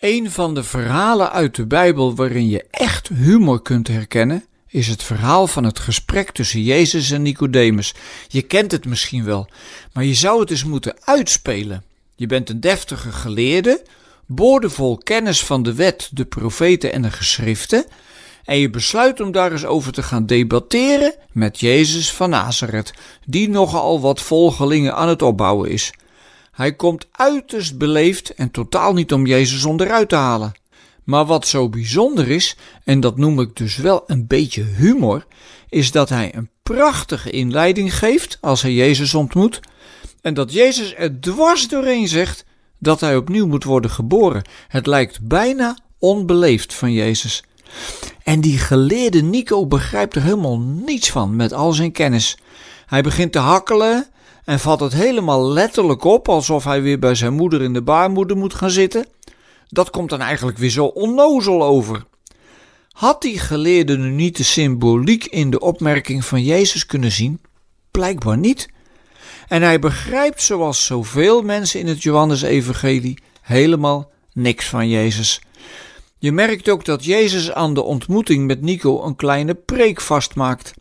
Een van de verhalen uit de Bijbel waarin je echt humor kunt herkennen, is het verhaal van het gesprek tussen Jezus en Nicodemus. Je kent het misschien wel, maar je zou het eens moeten uitspelen. Je bent een deftige geleerde, boordevol kennis van de wet, de profeten en de geschriften, en je besluit om daar eens over te gaan debatteren met Jezus van Nazareth, die nogal wat volgelingen aan het opbouwen is. Hij komt uiterst beleefd en totaal niet om Jezus onderuit te halen. Maar wat zo bijzonder is, en dat noem ik dus wel een beetje humor, is dat hij een prachtige inleiding geeft als hij Jezus ontmoet. En dat Jezus er dwars doorheen zegt dat hij opnieuw moet worden geboren. Het lijkt bijna onbeleefd van Jezus. En die geleerde Nico begrijpt er helemaal niets van met al zijn kennis. Hij begint te hakkelen en vat het helemaal letterlijk op alsof hij weer bij zijn moeder in de baarmoeder moet gaan zitten. Dat komt dan eigenlijk weer zo onnozel over. Had die geleerde nu niet de symboliek in de opmerking van Jezus kunnen zien? Blijkbaar niet. En hij begrijpt, zoals zoveel mensen in het Johannesevangelie, helemaal niks van Jezus. Je merkt ook dat Jezus aan de ontmoeting met Nico een kleine preek vastmaakt.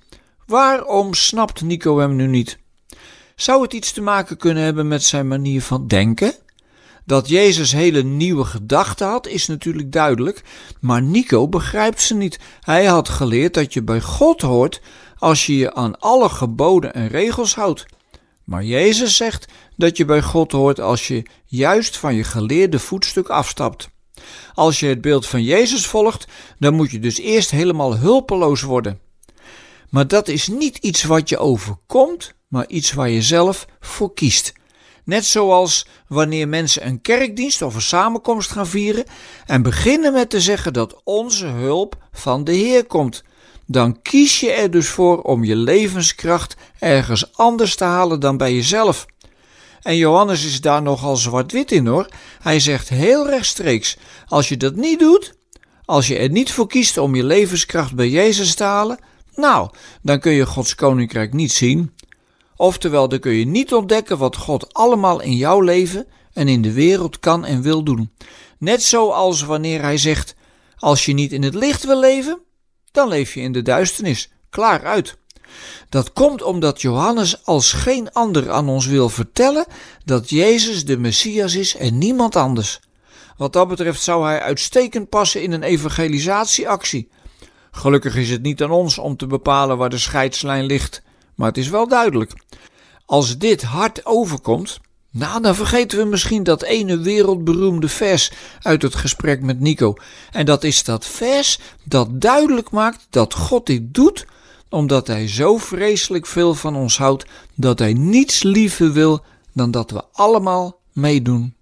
Waarom snapt Nico hem nu niet? Zou het iets te maken kunnen hebben met zijn manier van denken? Dat Jezus hele nieuwe gedachten had, is natuurlijk duidelijk, maar Nico begrijpt ze niet. Hij had geleerd dat je bij God hoort als je je aan alle geboden en regels houdt. Maar Jezus zegt dat je bij God hoort als je juist van je geleerde voetstuk afstapt. Als je het beeld van Jezus volgt, dan moet je dus eerst helemaal hulpeloos worden. Maar dat is niet iets wat je overkomt, maar iets waar je zelf voor kiest. Net zoals wanneer mensen een kerkdienst of een samenkomst gaan vieren en beginnen met te zeggen dat onze hulp van de Heer komt. Dan kies je er dus voor om je levenskracht ergens anders te halen dan bij jezelf. En Johannes is daar nogal zwart-wit in hoor. Hij zegt heel rechtstreeks: als je dat niet doet, als je er niet voor kiest om je levenskracht bij Jezus te halen, nou, dan kun je Gods koninkrijk niet zien. Oftewel, dan kun je niet ontdekken wat God allemaal in jouw leven en in de wereld kan en wil doen. Net zoals wanneer hij zegt: als je niet in het licht wil leven, dan leef je in de duisternis. Klaar uit. Dat komt omdat Johannes als geen ander aan ons wil vertellen dat Jezus de Messias is en niemand anders. Wat dat betreft zou hij uitstekend passen in een evangelisatieactie. Gelukkig is het niet aan ons om te bepalen waar de scheidslijn ligt, maar het is wel duidelijk. Als dit hard overkomt, nou, dan vergeten we misschien dat ene wereldberoemde vers uit het gesprek met Nico. En dat is dat vers dat duidelijk maakt dat God dit doet omdat Hij zo vreselijk veel van ons houdt dat Hij niets liever wil dan dat we allemaal meedoen